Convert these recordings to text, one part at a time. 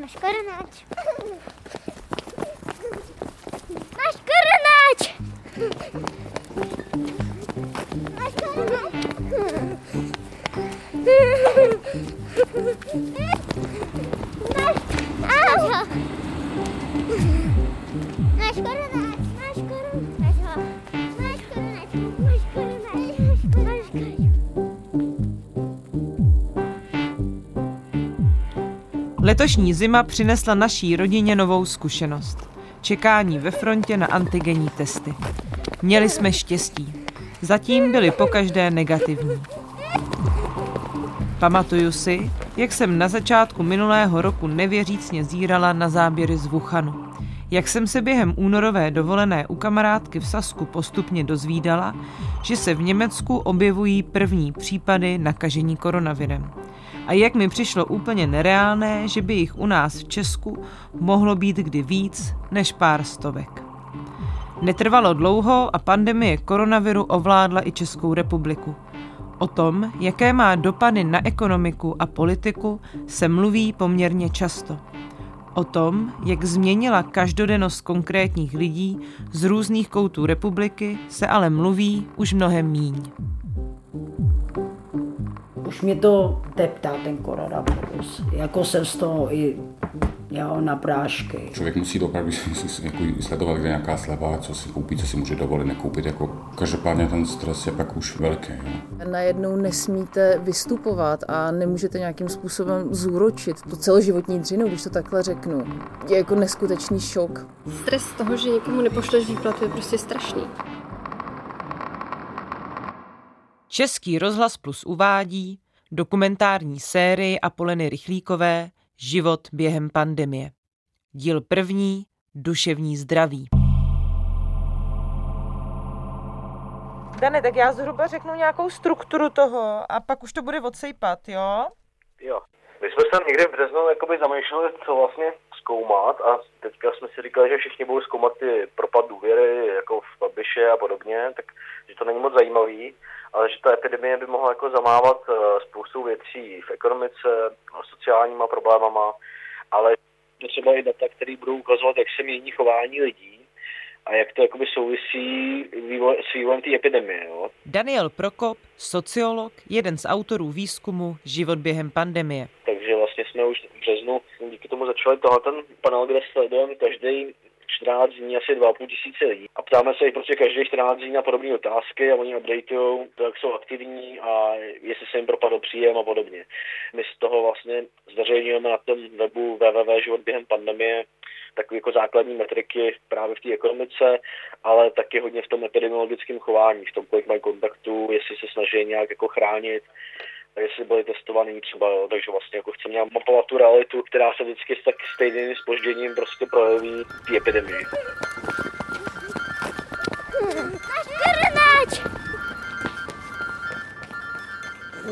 Máš koronáč. Máš koronáč. Máš koronáč. Letošní zima přinesla naší rodině novou zkušenost. Čekání ve frontě na antigenní testy. Měli jsme štěstí. Zatím byly pokaždé negativní. Pamatuju si, jak jsem na začátku minulého roku nevěřícně zírala na záběry z Wuhanu. Jak jsem se během únorové dovolené u kamarádky v Sasku postupně dozvídala, že se v Německu objevují první případy nakažení koronavirem. A jak mi přišlo úplně nereálné, že by jich u nás v Česku mohlo být kdy víc než pár stovek. Netrvalo dlouho a pandemie koronaviru ovládla i Českou republiku. O tom, jaké má dopady na ekonomiku a politiku, se mluví poměrně často. O tom, jak změnila každodennost konkrétních lidí z různých koutů republiky, se ale mluví už mnohem míň. Už mě to teptá ten koronavirus. Jako jsem z toho i jo, na prášky. Člověk musí opravdu jako sledovat, kde je nějaká sleva, co si koupí, co si může dovolit, nekoupit. Jako každopádně ten stres je pak už velký. Jo. Najednou nesmíte vystupovat a nemůžete nějakým způsobem zúročit to celoživotní dřinu, když to takhle řeknu. Je jako neskutečný šok. Stres z toho, že někomu nepošleš výplatu, je prostě strašný. Český rozhlas plus uvádí dokumentární sérii Apoleny Rychlíkové Život během pandemie. Díl první Duševní zdraví. Dane, tak já zhruba řeknu nějakou strukturu toho a pak už to bude odsejpat, jo? Jo. My jsme se někde v březnu jakoby zamýšleli, co vlastně zkoumat a teďka jsme si říkali, že všichni budou zkoumat ty propad důvěry, jako v Babiše a podobně, tak že to není moc zajímavý, ale že ta epidemie by mohla jako zamávat eh, spoustu věcí v ekonomice, sociálníma problémama, ale to třeba i data, které budou ukazovat, jak se mění chování lidí a jak to jakoby souvisí vývoj, s vývojem té epidemie. Jo? Daniel Prokop, sociolog, jeden z autorů výzkumu Život během pandemie. Vlastně jsme už v březnu díky tomu začali tohle ten panel, kde sledujeme každý 14 dní asi 2,5 tisíce lidí. A ptáme se jich prostě každý 14 dní na podobné otázky a oni updateují jak jsou aktivní a jestli se jim propadl příjem a podobně. My z toho vlastně zveřejňujeme na tom webu www.život během pandemie takové jako základní metriky právě v té ekonomice, ale taky hodně v tom epidemiologickém chování, v tom, kolik mají kontaktů, jestli se snaží nějak jako chránit, jestli byli testovaný třeba, jo. takže vlastně jako chceme nějak mapovat tu realitu, která se vždycky s tak stejným spožděním prostě projeví v epidemii.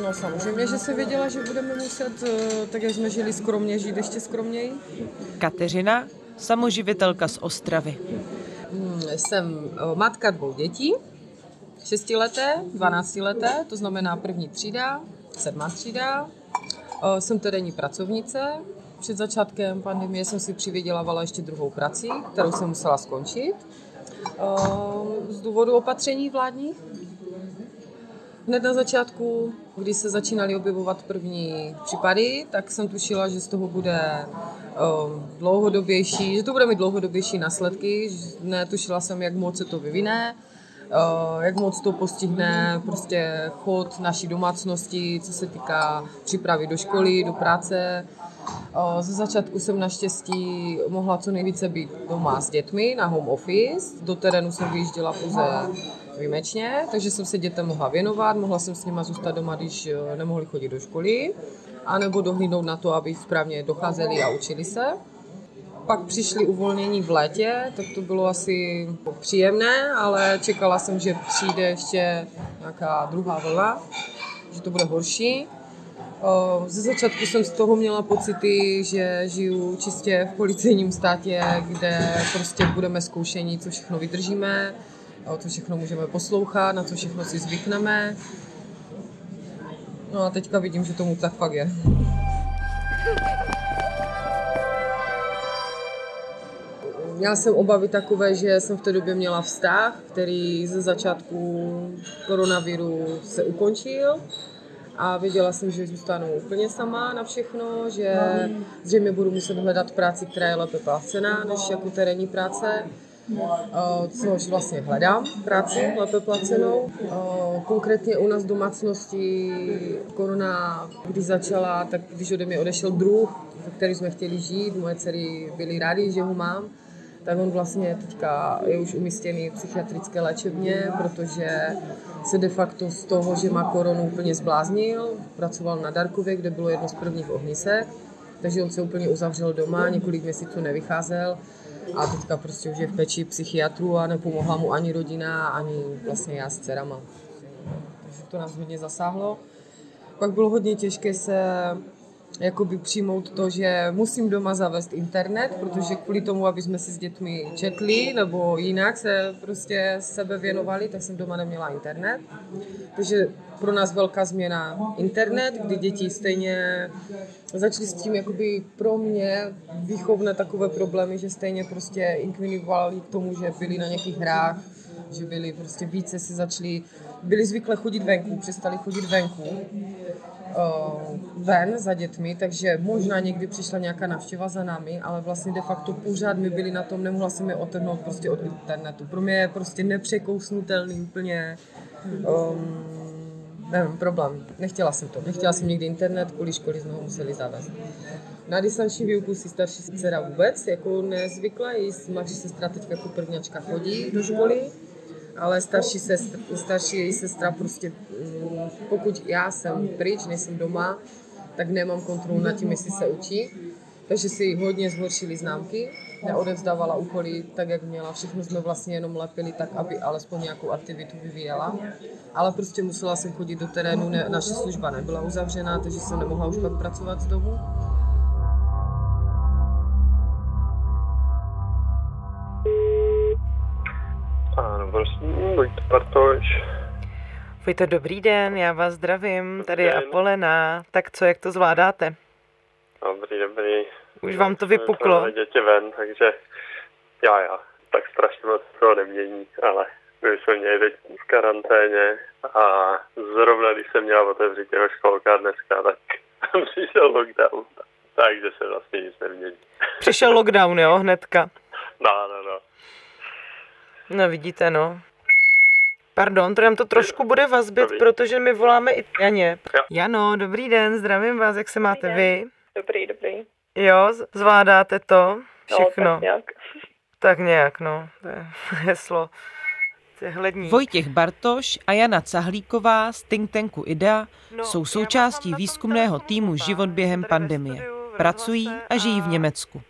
No samozřejmě, že se věděla, že budeme muset, eh, tak jak jsme žili skromně, žít ještě skromněji. Kateřina, samoživitelka z Ostravy. Hmm, Jsem eh, matka dvou dětí, šestileté, dvanáctileté, to znamená první třída, sedmá třída. Jsem terénní pracovnice. Před začátkem pandemie jsem si přivydělávala ještě druhou prací, kterou jsem musela skončit. Z důvodu opatření vládních. Hned na začátku, kdy se začínaly objevovat první případy, tak jsem tušila, že z toho bude dlouhodobější, že to bude mít dlouhodobější následky. Netušila jsem, jak moc se to vyvine, jak moc to postihne prostě chod naší domácnosti, co se týká přípravy do školy, do práce. Eh, Ze začátku jsem naštěstí mohla co nejvíce být doma s dětmi na home office. Do terénu jsem vyjížděla pouze výjimečně, takže jsem se dětem mohla věnovat, mohla jsem s nima zůstat doma, když eh, nemohli chodit do školy, anebo dohlídnout na to, aby správně docházeli a učili se. Pak přišli uvolnění v létě, tak to bylo asi příjemné, ale čekala jsem, že přijde ještě nějaká druhá vlna, že to bude horší. Ze začátku jsem z toho měla pocity, že žiju čistě v policejním státě, kde prostě budeme zkoušení, co všechno vydržíme, co všechno můžeme poslouchat, na co všechno si zvykneme. No a teďka vidím, že tomu tak fakt je. Měla jsem obavy takové, že jsem v té době měla vztah, který ze začátku koronaviru se ukončil a věděla jsem, že zůstanu úplně sama na všechno, že zřejmě budu muset hledat práci, která je lépe placená než jako terénní práce což vlastně hledám práci lépe placenou. Konkrétně u nás v domácnosti korona, když začala, tak když ode mě odešel druh, který jsme chtěli žít, moje dcery byly rádi, že ho mám, tak on vlastně teďka je už umístěný v psychiatrické léčebně, protože se de facto z toho, že má koronu úplně zbláznil, pracoval na Darkově, kde bylo jedno z prvních ohnisek, takže on se úplně uzavřel doma, několik měsíců nevycházel a teďka prostě už je v peči psychiatru a nepomohla mu ani rodina, ani vlastně já s dcerama. Takže to nás hodně zasáhlo. Pak bylo hodně těžké se jakoby přijmout to, že musím doma zavést internet, protože kvůli tomu, aby jsme si s dětmi četli nebo jinak se prostě sebe věnovali, tak jsem doma neměla internet. Takže pro nás velká změna internet, kdy děti stejně začaly s tím jakoby pro mě výchovné takové problémy, že stejně prostě inklinovali k tomu, že byli na nějakých hrách, že byli prostě více si začali, byli zvykle chodit venku, přestali chodit venku ven za dětmi, takže možná někdy přišla nějaká návštěva za námi, ale vlastně de facto pořád my byli na tom, nemohla jsem je otrhnout prostě od internetu. Pro mě je prostě nepřekousnutelný úplně um, nevím, problém. Nechtěla jsem to. Nechtěla jsem někdy internet, kvůli školy jsme ho museli zavést. Na distanční výuku si starší dcera vůbec jako nezvykla, její mladší sestra teď jako prvňačka chodí do školy, ale starší, sestra, starší její sestra prostě, mm, pokud já jsem pryč, nejsem doma, tak nemám kontrolu nad tím, jestli se učí. Takže si hodně zhoršili známky, neodevzdávala úkoly tak, jak měla. Všechno jsme vlastně jenom lepili tak, aby alespoň nějakou aktivitu vyvíjela. Ale prostě musela jsem chodit do terénu, ne, naše služba nebyla uzavřená, takže jsem nemohla už pak pracovat z domu. Prosím, buďte Bartoš. Vojto, dobrý den, já vás zdravím, tady je Apolena. Tak co, jak to zvládáte? Dobrý, dobrý. Už vám to vypuklo? Děti ven, takže já, já. Tak strašně moc to nemění, ale my jsme měli teď v karanténě a zrovna když jsem měla otevřít jeho školka dneska, tak přišel lockdown. Takže se vlastně nic nemění. Přišel lockdown, jo, hnedka? No, no, no. No vidíte, no. Pardon, to nám to trošku bude vazbit, protože my voláme i Janě. Jano, dobrý den, zdravím vás, jak se máte vy? Dobrý, dobrý. Jo, zvládáte to všechno? No, tak nějak. Tak nějak, no, to je heslo. Hlední. Vojtěch Bartoš a Jana Cahlíková z think tanku IDEA no, jsou součástí výzkumného týmu Život během pandemie. Pracují a žijí v Německu.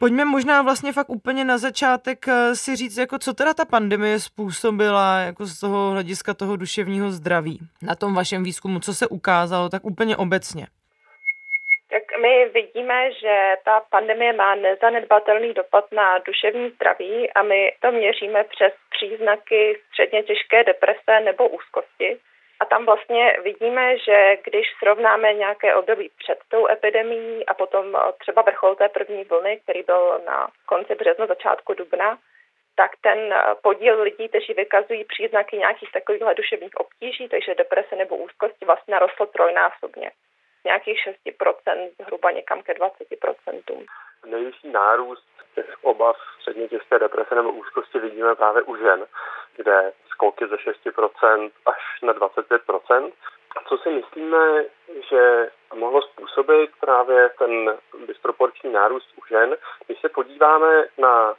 Pojďme možná vlastně fakt úplně na začátek eh, si říct, jako co teda ta pandemie způsobila jako z toho hlediska toho duševního zdraví. Na tom vašem výzkumu, co se ukázalo, tak úplně obecně. Tak my vidíme, že ta pandemie má nezanedbatelný dopad na duševní zdraví a my to měříme přes příznaky středně těžké deprese nebo úzkosti. A tam vlastně vidíme, že když srovnáme nějaké období před tou epidemí a potom třeba vrchol té první vlny, který byl na konci března, začátku dubna, tak ten podíl lidí, kteří vykazují příznaky nějakých takových duševních obtíží, takže deprese nebo úzkosti, vlastně narostl trojnásobně. Nějakých 6%, zhruba někam ke 20%. Nejvyšší nárůst těch obav středně těžké deprese nebo úzkosti vidíme právě u žen, kde skoky ze 6% až na 25%. A co si myslíme, že mohlo způsobit právě ten disproporční nárůst u žen, když se podíváme na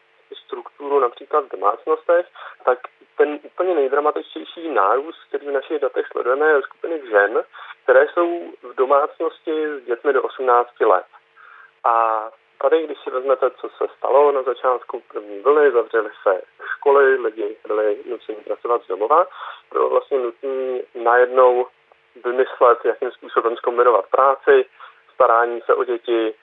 strukturu například v domácnostech, tak ten úplně nejdramatičtější nárůst, který v našich datech sledujeme, je skupiny žen, které jsou v domácnosti s dětmi do 18 let. A Tady, když si vezmete, co se stalo na začátku první vlny, zavřely se školy, lidi byli nuceni pracovat z domova, bylo vlastně nutné najednou vymyslet, jakým způsobem zkombinovat práci, starání se o děti,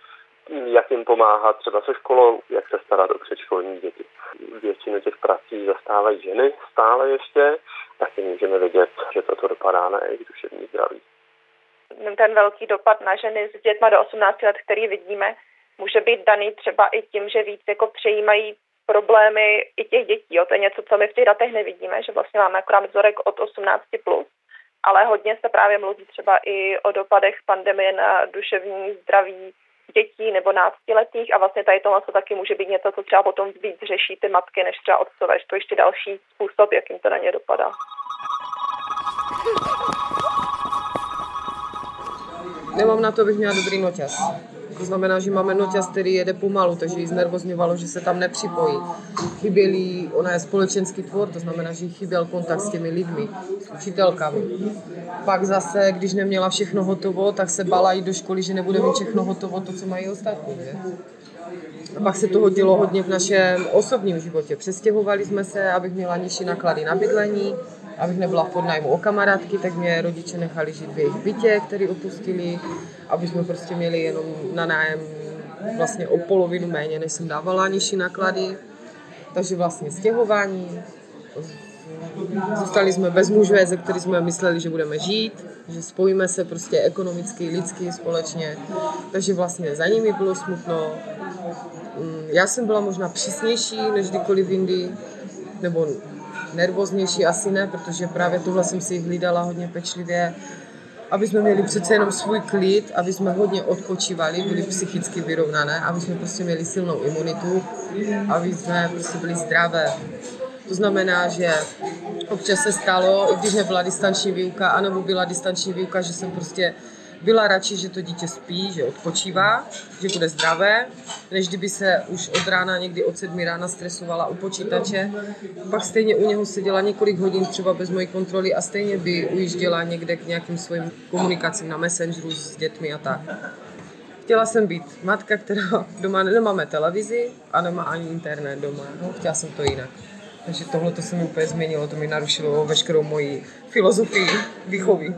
jak jim pomáhat třeba se školou, jak se starat o předškolní děti. Většinu těch prací zastávají ženy stále ještě, taky můžeme vidět, že toto dopadá na jejich duševní zdraví. Ten velký dopad na ženy s dětma do 18 let, který vidíme, může být daný třeba i tím, že víc jako přejímají problémy i těch dětí. Jo. To je něco, co my v těch datech nevidíme, že vlastně máme akorát vzorek od 18+, plus, ale hodně se právě mluví třeba i o dopadech pandemie na duševní zdraví dětí nebo náctiletých a vlastně tady tohle to taky může být něco, co třeba potom víc řeší ty matky, než třeba otcové, že to ještě další způsob, jakým to na ně dopadá. Nemám na to, abych měla dobrý noťaz. To znamená, že máme noťaz, který jede pomalu, takže jí znervozňovalo, že se tam nepřipojí. Chybělý, ona je společenský tvor, to znamená, že jí chyběl kontakt s těmi lidmi, s učitelkami. Pak zase, když neměla všechno hotovo, tak se bala jít do školy, že nebude mít všechno hotovo, to, co mají ostatní. Že? A pak se toho dělo hodně v našem osobním životě. Přestěhovali jsme se, abych měla nižší náklady na bydlení, abych nebyla v podnájmu o kamarádky, tak mě rodiče nechali žít v jejich bytě, který opustili, aby jsme prostě měli jenom na nájem vlastně o polovinu méně, než jsem dávala nižší náklady. Takže vlastně stěhování, Zůstali jsme bez muže, ze kterých jsme mysleli, že budeme žít, že spojíme se prostě ekonomicky, lidsky, společně. Takže vlastně za nimi bylo smutno. Mm, já jsem byla možná přísnější než kdykoliv jindy, nebo nervóznější asi ne, protože právě tohle jsem si hlídala hodně pečlivě, aby jsme měli přece jenom svůj klid, aby jsme hodně odpočívali, byli psychicky vyrovnané, aby jsme prostě měli silnou imunitu, aby jsme prostě byli zdravé. To znamená, že občas se stalo, i když nebyla distanční výuka, anebo byla distanční výuka, že jsem prostě byla radši, že to dítě spí, že odpočívá, že bude zdravé, než kdyby se už od rána, někdy od sedmi rána stresovala u počítače. Pak stejně u něho seděla několik hodin třeba bez mojí kontroly a stejně by ujížděla někde k nějakým svým komunikacím na Messengeru s dětmi a tak. Chtěla jsem být matka, která doma nemáme televizi a nemá ani internet doma. No, chtěla jsem to jinak. Takže tohle to se mi úplně změnilo, to mi narušilo veškerou moji filozofii výchovy.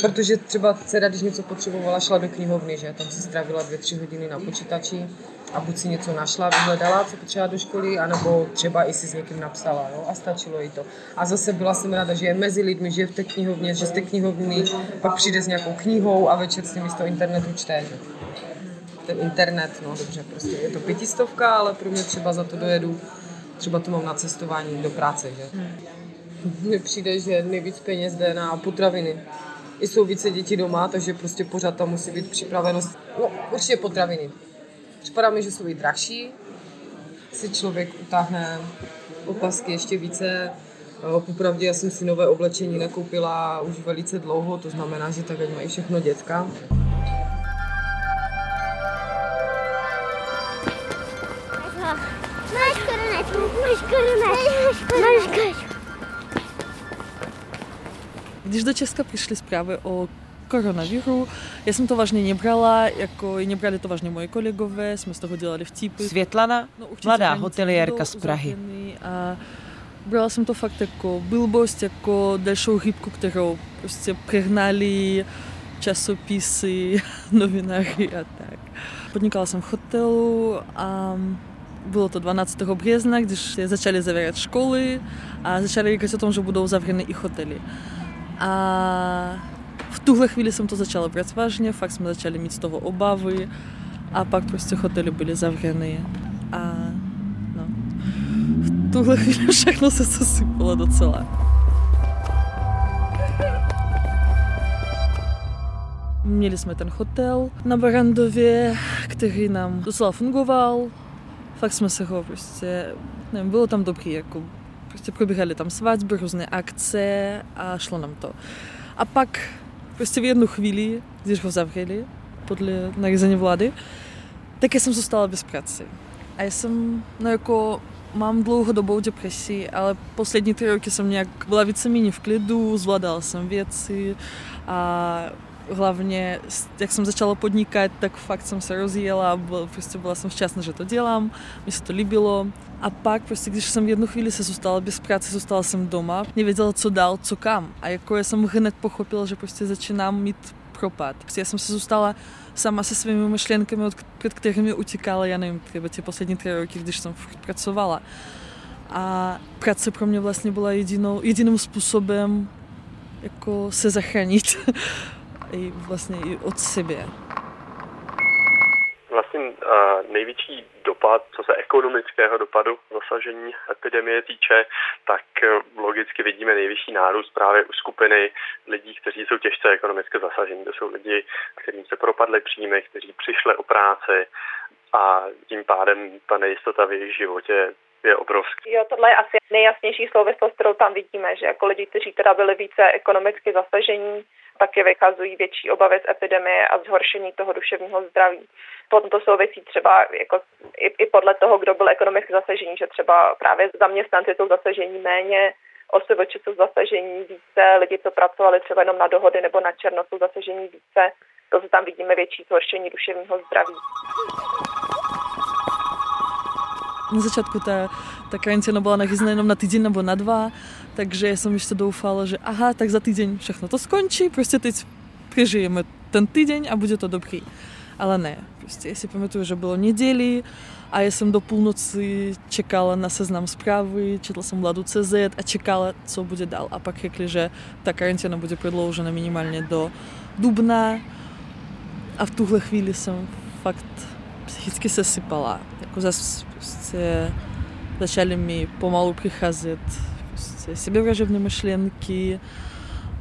Protože třeba dcera, když něco potřebovala, šla do knihovny, že tam si strávila dvě, tři hodiny na počítači a buď si něco našla, vyhledala, co potřeba do školy, anebo třeba i si s někým napsala, jo, a stačilo jí to. A zase byla jsem ráda, že je mezi lidmi, že je v té knihovně, že z té knihovny pak přijde s nějakou knihou a večer si místo internetu čte. Že? Ten internet, no dobře, prostě je to pětistovka, ale pro mě třeba za to dojedu, třeba to mám na cestování do práce, že? Hmm. Mně přijde, že nejvíc peněz jde na potraviny i jsou více dětí doma, takže prostě pořád tam musí být připravenost. No, určitě potraviny. Připadá mi, že jsou i drahší, si člověk utáhne opasky ještě více. Popravdě já jsem si nové oblečení nakoupila už velice dlouho, to znamená, že tak mají všechno dětka. Máš korunečku, máš korunečku, máš korunečku. Když do Česka přišly zprávy o koronaviru. Já jsem to vážně nebrala, jako i nebrali to vážně moji kolegové, jsme z toho dělali vtipy. Světlana, no, mladá hoteliérka z Prahy. A brala jsem to fakt jako blbost, jako další chybku, kterou prostě přehnali časopisy, novináři a tak. Podnikala jsem v hotelu a bylo to 12. března, když začali zavírat školy a začali říkat o tom, že budou zavřeny i hotely. A v tuhle chvíli jsem to začala brát vážně, fakt jsme začali mít z toho obavy a pak prostě hotely byly zavřeny. A no, v tuhle chvíli všechno se zasypalo docela. Měli jsme ten hotel na Barandově, který nám docela fungoval. Fakt jsme se ho prostě, nevím, bylo tam dobrý, jako Prostě probíhaly tam svatby, různé akce a šlo nám to. A pak prostě v jednu chvíli, když ho zavřeli podle nařízení vlády, tak jsem zůstala bez práce. A já jsem, no jako, mám dlouhodobou depresi, ale poslední tři roky jsem nějak byla víceméně v klidu, zvládala jsem věci a hlavně, jak jsem začala podnikat, tak fakt jsem se rozjela, byl, prostě byla jsem šťastná, že to dělám, mi se to líbilo. A pak prostě, když jsem jednu chvíli se zůstala bez práce, zůstala jsem doma, nevěděla, co dál, co kam. A jako já jsem hned pochopila, že prostě začínám mít propad. Prostě já jsem se zůstala sama se svými myšlenkami, od, před kterými utíkala, já nevím, třeba ty poslední tři roky, když jsem pracovala. A práce pro mě vlastně byla jedinou, jediným způsobem, jako se zachránit. i vlastně i od sebe. Vlastně největší dopad, co se ekonomického dopadu zasažení epidemie týče, tak logicky vidíme nejvyšší nárůst právě u skupiny lidí, kteří jsou těžce ekonomicky zasažení. To jsou lidi, kterým se propadly příjmy, kteří přišli o práci a tím pádem ta nejistota v jejich životě je obrovský. Jo, tohle je asi nejjasnější souvislost, kterou tam vidíme, že jako lidi, kteří teda byli více ekonomicky zasažení, taky vykazují větší obavy z epidemie a zhoršení toho duševního zdraví. Potom to souvisí třeba jako i, i podle toho, kdo byl ekonomicky zasažení, že třeba právě zaměstnanci jsou zasažení méně, OSVČ jsou zasažení více, lidi, co pracovali třeba jenom na dohody nebo na černo, jsou zasažení více. To, tam vidíme větší zhoršení duševního zdraví na začátku ta, ta karanténa byla nachyzená jenom na týden nebo na dva, takže jsem ještě doufala, že aha, tak za týden všechno to skončí, prostě teď přežijeme ten týden a bude to dobrý. Ale ne, prostě já si pamatuju, že bylo neděli a já jsem do půlnoci čekala na seznam zprávy, četla jsem Vladu CZ a čekala, co bude dál. A pak řekli, že ta karanténa bude prodloužena minimálně do dubna a v tuhle chvíli jsem fakt psychicky se sypala. Jako zase prostě začaly mi pomalu přicházet prostě sebevražedné myšlenky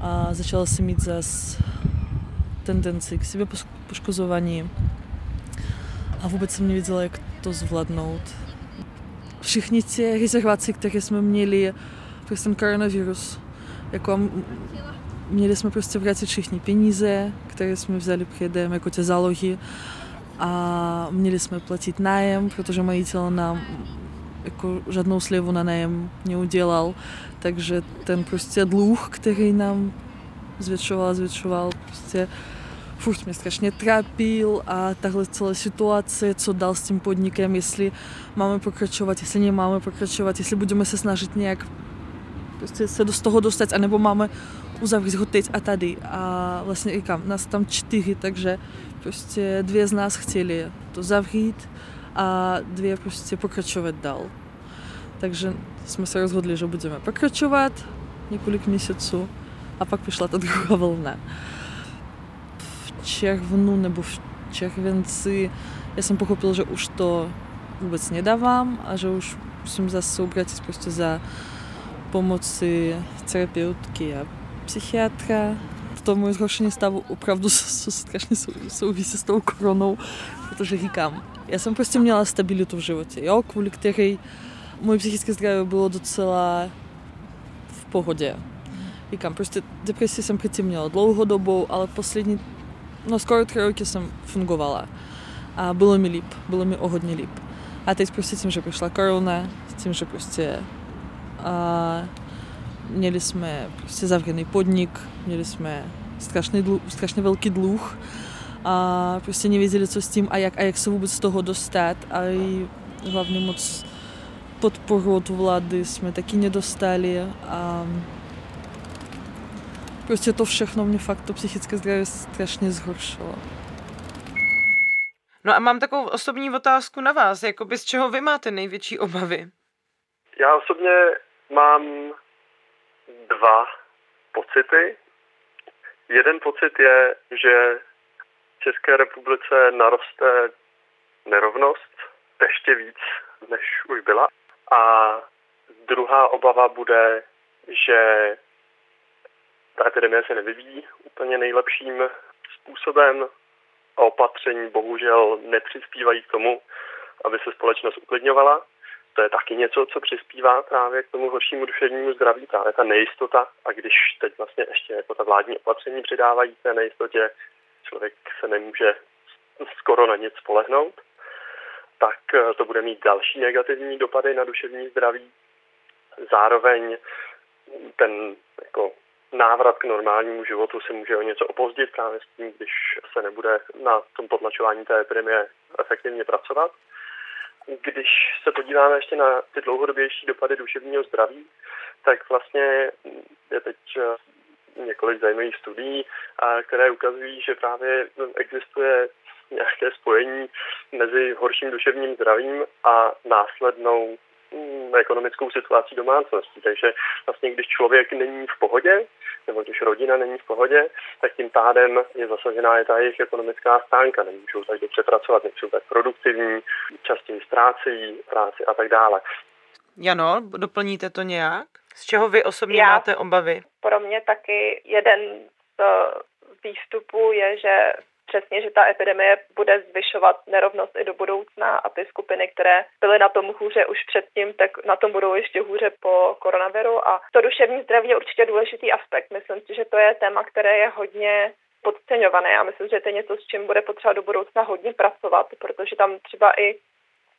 a začala jsem mít zase tendenci k sebepoškozování a vůbec jsem nevěděla, jak to zvládnout. Všichni ty rezervace, které jsme měli přes ten koronavirus, jako měli jsme prostě vrátit všichni peníze, které jsme vzali předem, jako ty zálohy a měli jsme platit nájem, protože majitel nám jako žádnou slevu na nájem neudělal, takže ten prostě dluh, který nám zvětšoval, zvětšoval, prostě furt mě strašně trápil a tahle celá situace, co dal s tím podnikem, jestli máme pokračovat, jestli nemáme pokračovat, jestli budeme se snažit nějak prostě se do toho dostat, anebo máme uzavřít ho teď a tady. A vlastně říkám, nás tam čtyři, takže prostě dvě z nás chtěli to zavřít a dvě prostě pokračovat dál. Takže jsme se rozhodli, že budeme pokračovat několik měsíců a pak přišla ta druhá vlna. V červnu nebo v červenci já jsem pochopil, že už to vůbec nedávám a že už musím zase se obrátit prostě za pomoci terapeutky a psychiatra. To moje zhoršení stavu opravdu strašně souvisí s tou koronou, protože říkám, já jsem prostě měla stabilitu v životě, jo, kvůli které moje psychické zdraví bylo docela v pohodě. Říkám, prostě depresi jsem předtím měla dlouhodobou, ale poslední, no skoro tři roky jsem fungovala. A bylo mi líp, bylo mi o hodně líp. A teď prostě tím, že přišla korona, tím, že prostě a měli jsme prostě zavřený podnik, měli jsme strašný dluh, strašně velký dluh a prostě nevěděli, co s tím a jak, a jak se vůbec z toho dostat a i hlavně moc podporu od vlády jsme taky nedostali a prostě to všechno mě fakt to psychické zdraví strašně zhoršilo. No a mám takovou osobní otázku na vás, jakoby z čeho vy máte největší obavy? Já osobně mám dva pocity. Jeden pocit je, že v České republice naroste nerovnost ještě víc, než už byla. A druhá obava bude, že ta epidemie se nevyvíjí úplně nejlepším způsobem a opatření bohužel nepřispívají k tomu, aby se společnost uklidňovala to je taky něco, co přispívá právě k tomu horšímu duševnímu zdraví, právě ta nejistota. A když teď vlastně ještě jako ta vládní opatření přidávají té nejistotě, člověk se nemůže skoro na nic spolehnout, tak eh, to bude mít další negativní dopady na duševní zdraví. Zároveň ten jako návrat k normálnímu životu se může o něco opozdit právě s tím, když se nebude na tom potlačování té epidemie efektivně pracovat. Když se podíváme ještě na ty dlouhodobější dopady duševního zdraví, tak vlastně je teď eh, několik zajímavých studií, které ukazují, že právě existuje nějaké spojení mezi horším duševním zdravím a následnou mm, ekonomickou situací domácností. Takže vlastně, když člověk není v pohodě, nebo když rodina není v pohodě, tak tím pádem je zasažená i ta jejich ekonomická stránka. Nemůžou tak dobře pracovat, nejsou tak produktivní, častěji ztrácejí práci a tak dále. Jano, doplníte to nějak? Z čeho vy osobně Já- máte obavy? Pro mě taky jeden z výstupů je, že přesně, že ta epidemie bude zvyšovat nerovnost i do budoucna a ty skupiny, které byly na tom hůře už předtím, tak na tom budou ještě hůře po koronaviru. A to duševní zdraví je určitě důležitý aspekt. Myslím si, že to je téma, které je hodně podceňované. Já myslím, že to je něco, s čím bude potřeba do budoucna hodně pracovat, protože tam třeba i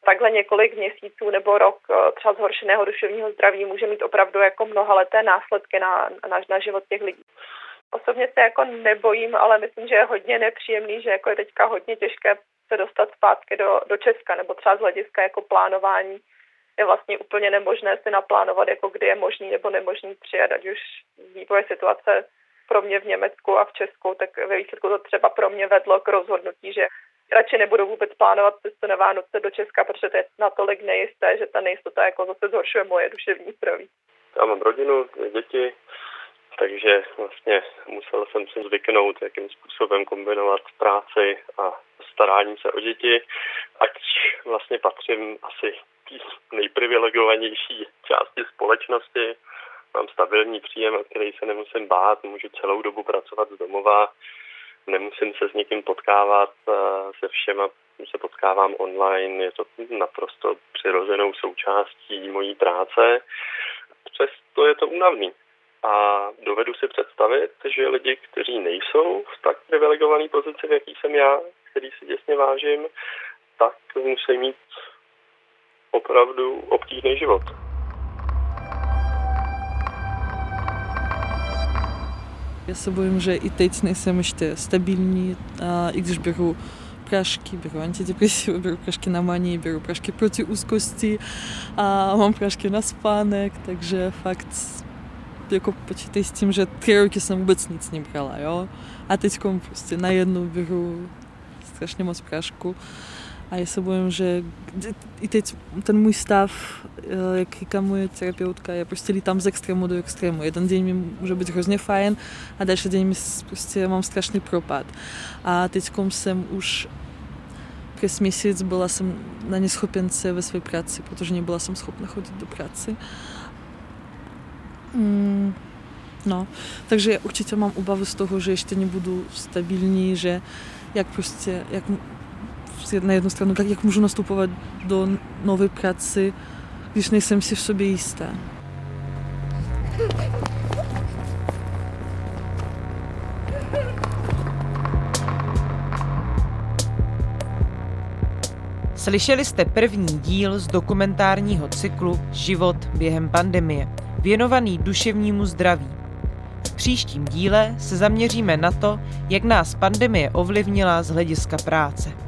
takhle několik měsíců nebo rok eh, třeba zhoršeného duševního zdraví může mít opravdu jako mnohaleté následky na, na, na život těch lidí. Osobně se jako nebojím, ale myslím, že je hodně nepříjemný, že jako je teďka hodně těžké se dostat zpátky do, do Česka, nebo třeba z hlediska jako plánování je vlastně úplně nemožné si naplánovat, jako kdy je možný nebo nemožný přijet, ať už vývoj situace pro mě v Německu a v Česku, tak ve výsledku to třeba pro mě vedlo k rozhodnutí, že radši nebudu vůbec plánovat cestu na Vánoce do Česka, protože to je natolik nejisté, že ta nejistota jako zase zhoršuje moje duševní zdraví. Já mám rodinu, děti, takže vlastně musel jsem si zvyknout, jakým způsobem kombinovat práci a starání se o děti, ať vlastně patřím asi k nejprivilegovanější části společnosti. Mám stabilní příjem, o který se nemusím bát, můžu celou dobu pracovat z domova, nemusím se s někým potkávat, eh, se všema se potkávám online, je to naprosto přirozenou součástí mojí práce. Přesto je to únavný. A dovedu si představit, že lidi, kteří nejsou v tak privilegované pozici, v jaký jsem já, který si děsně vážím, tak musí mít opravdu obtížný život. Já se bojím, že i teď nejsem ještě stabilní, a i když beru prášky, beru antidepresivy, beru prášky na manii, beru prášky proti úzkosti a mám prášky na spánek, takže fakt jako počítej s tím, že tři roky jsem vůbec nic nebrala, jo. A teď prostě najednou beru strašně moc prášku. A já se bojím, že i teď ten můj stav, jak říká moje terapeutka, já prostě lítám z extrému do extrému. Jeden den mi může být hrozně fajn a další den mi prostě mám strašný propad. A teď jsem už přes měsíc byla jsem na neschopence ve své práci, protože nebyla jsem schopna chodit do práce. Mm, no, takže určitě mám obavu z toho, že ještě nebudu stabilní, že jak prostě, jak na jednu stranu, tak jak můžu nastupovat do nové práce, když nejsem si v sobě jistá. Slyšeli jste první díl z dokumentárního cyklu Život během pandemie, věnovaný duševnímu zdraví. V příštím díle se zaměříme na to, jak nás pandemie ovlivnila z hlediska práce.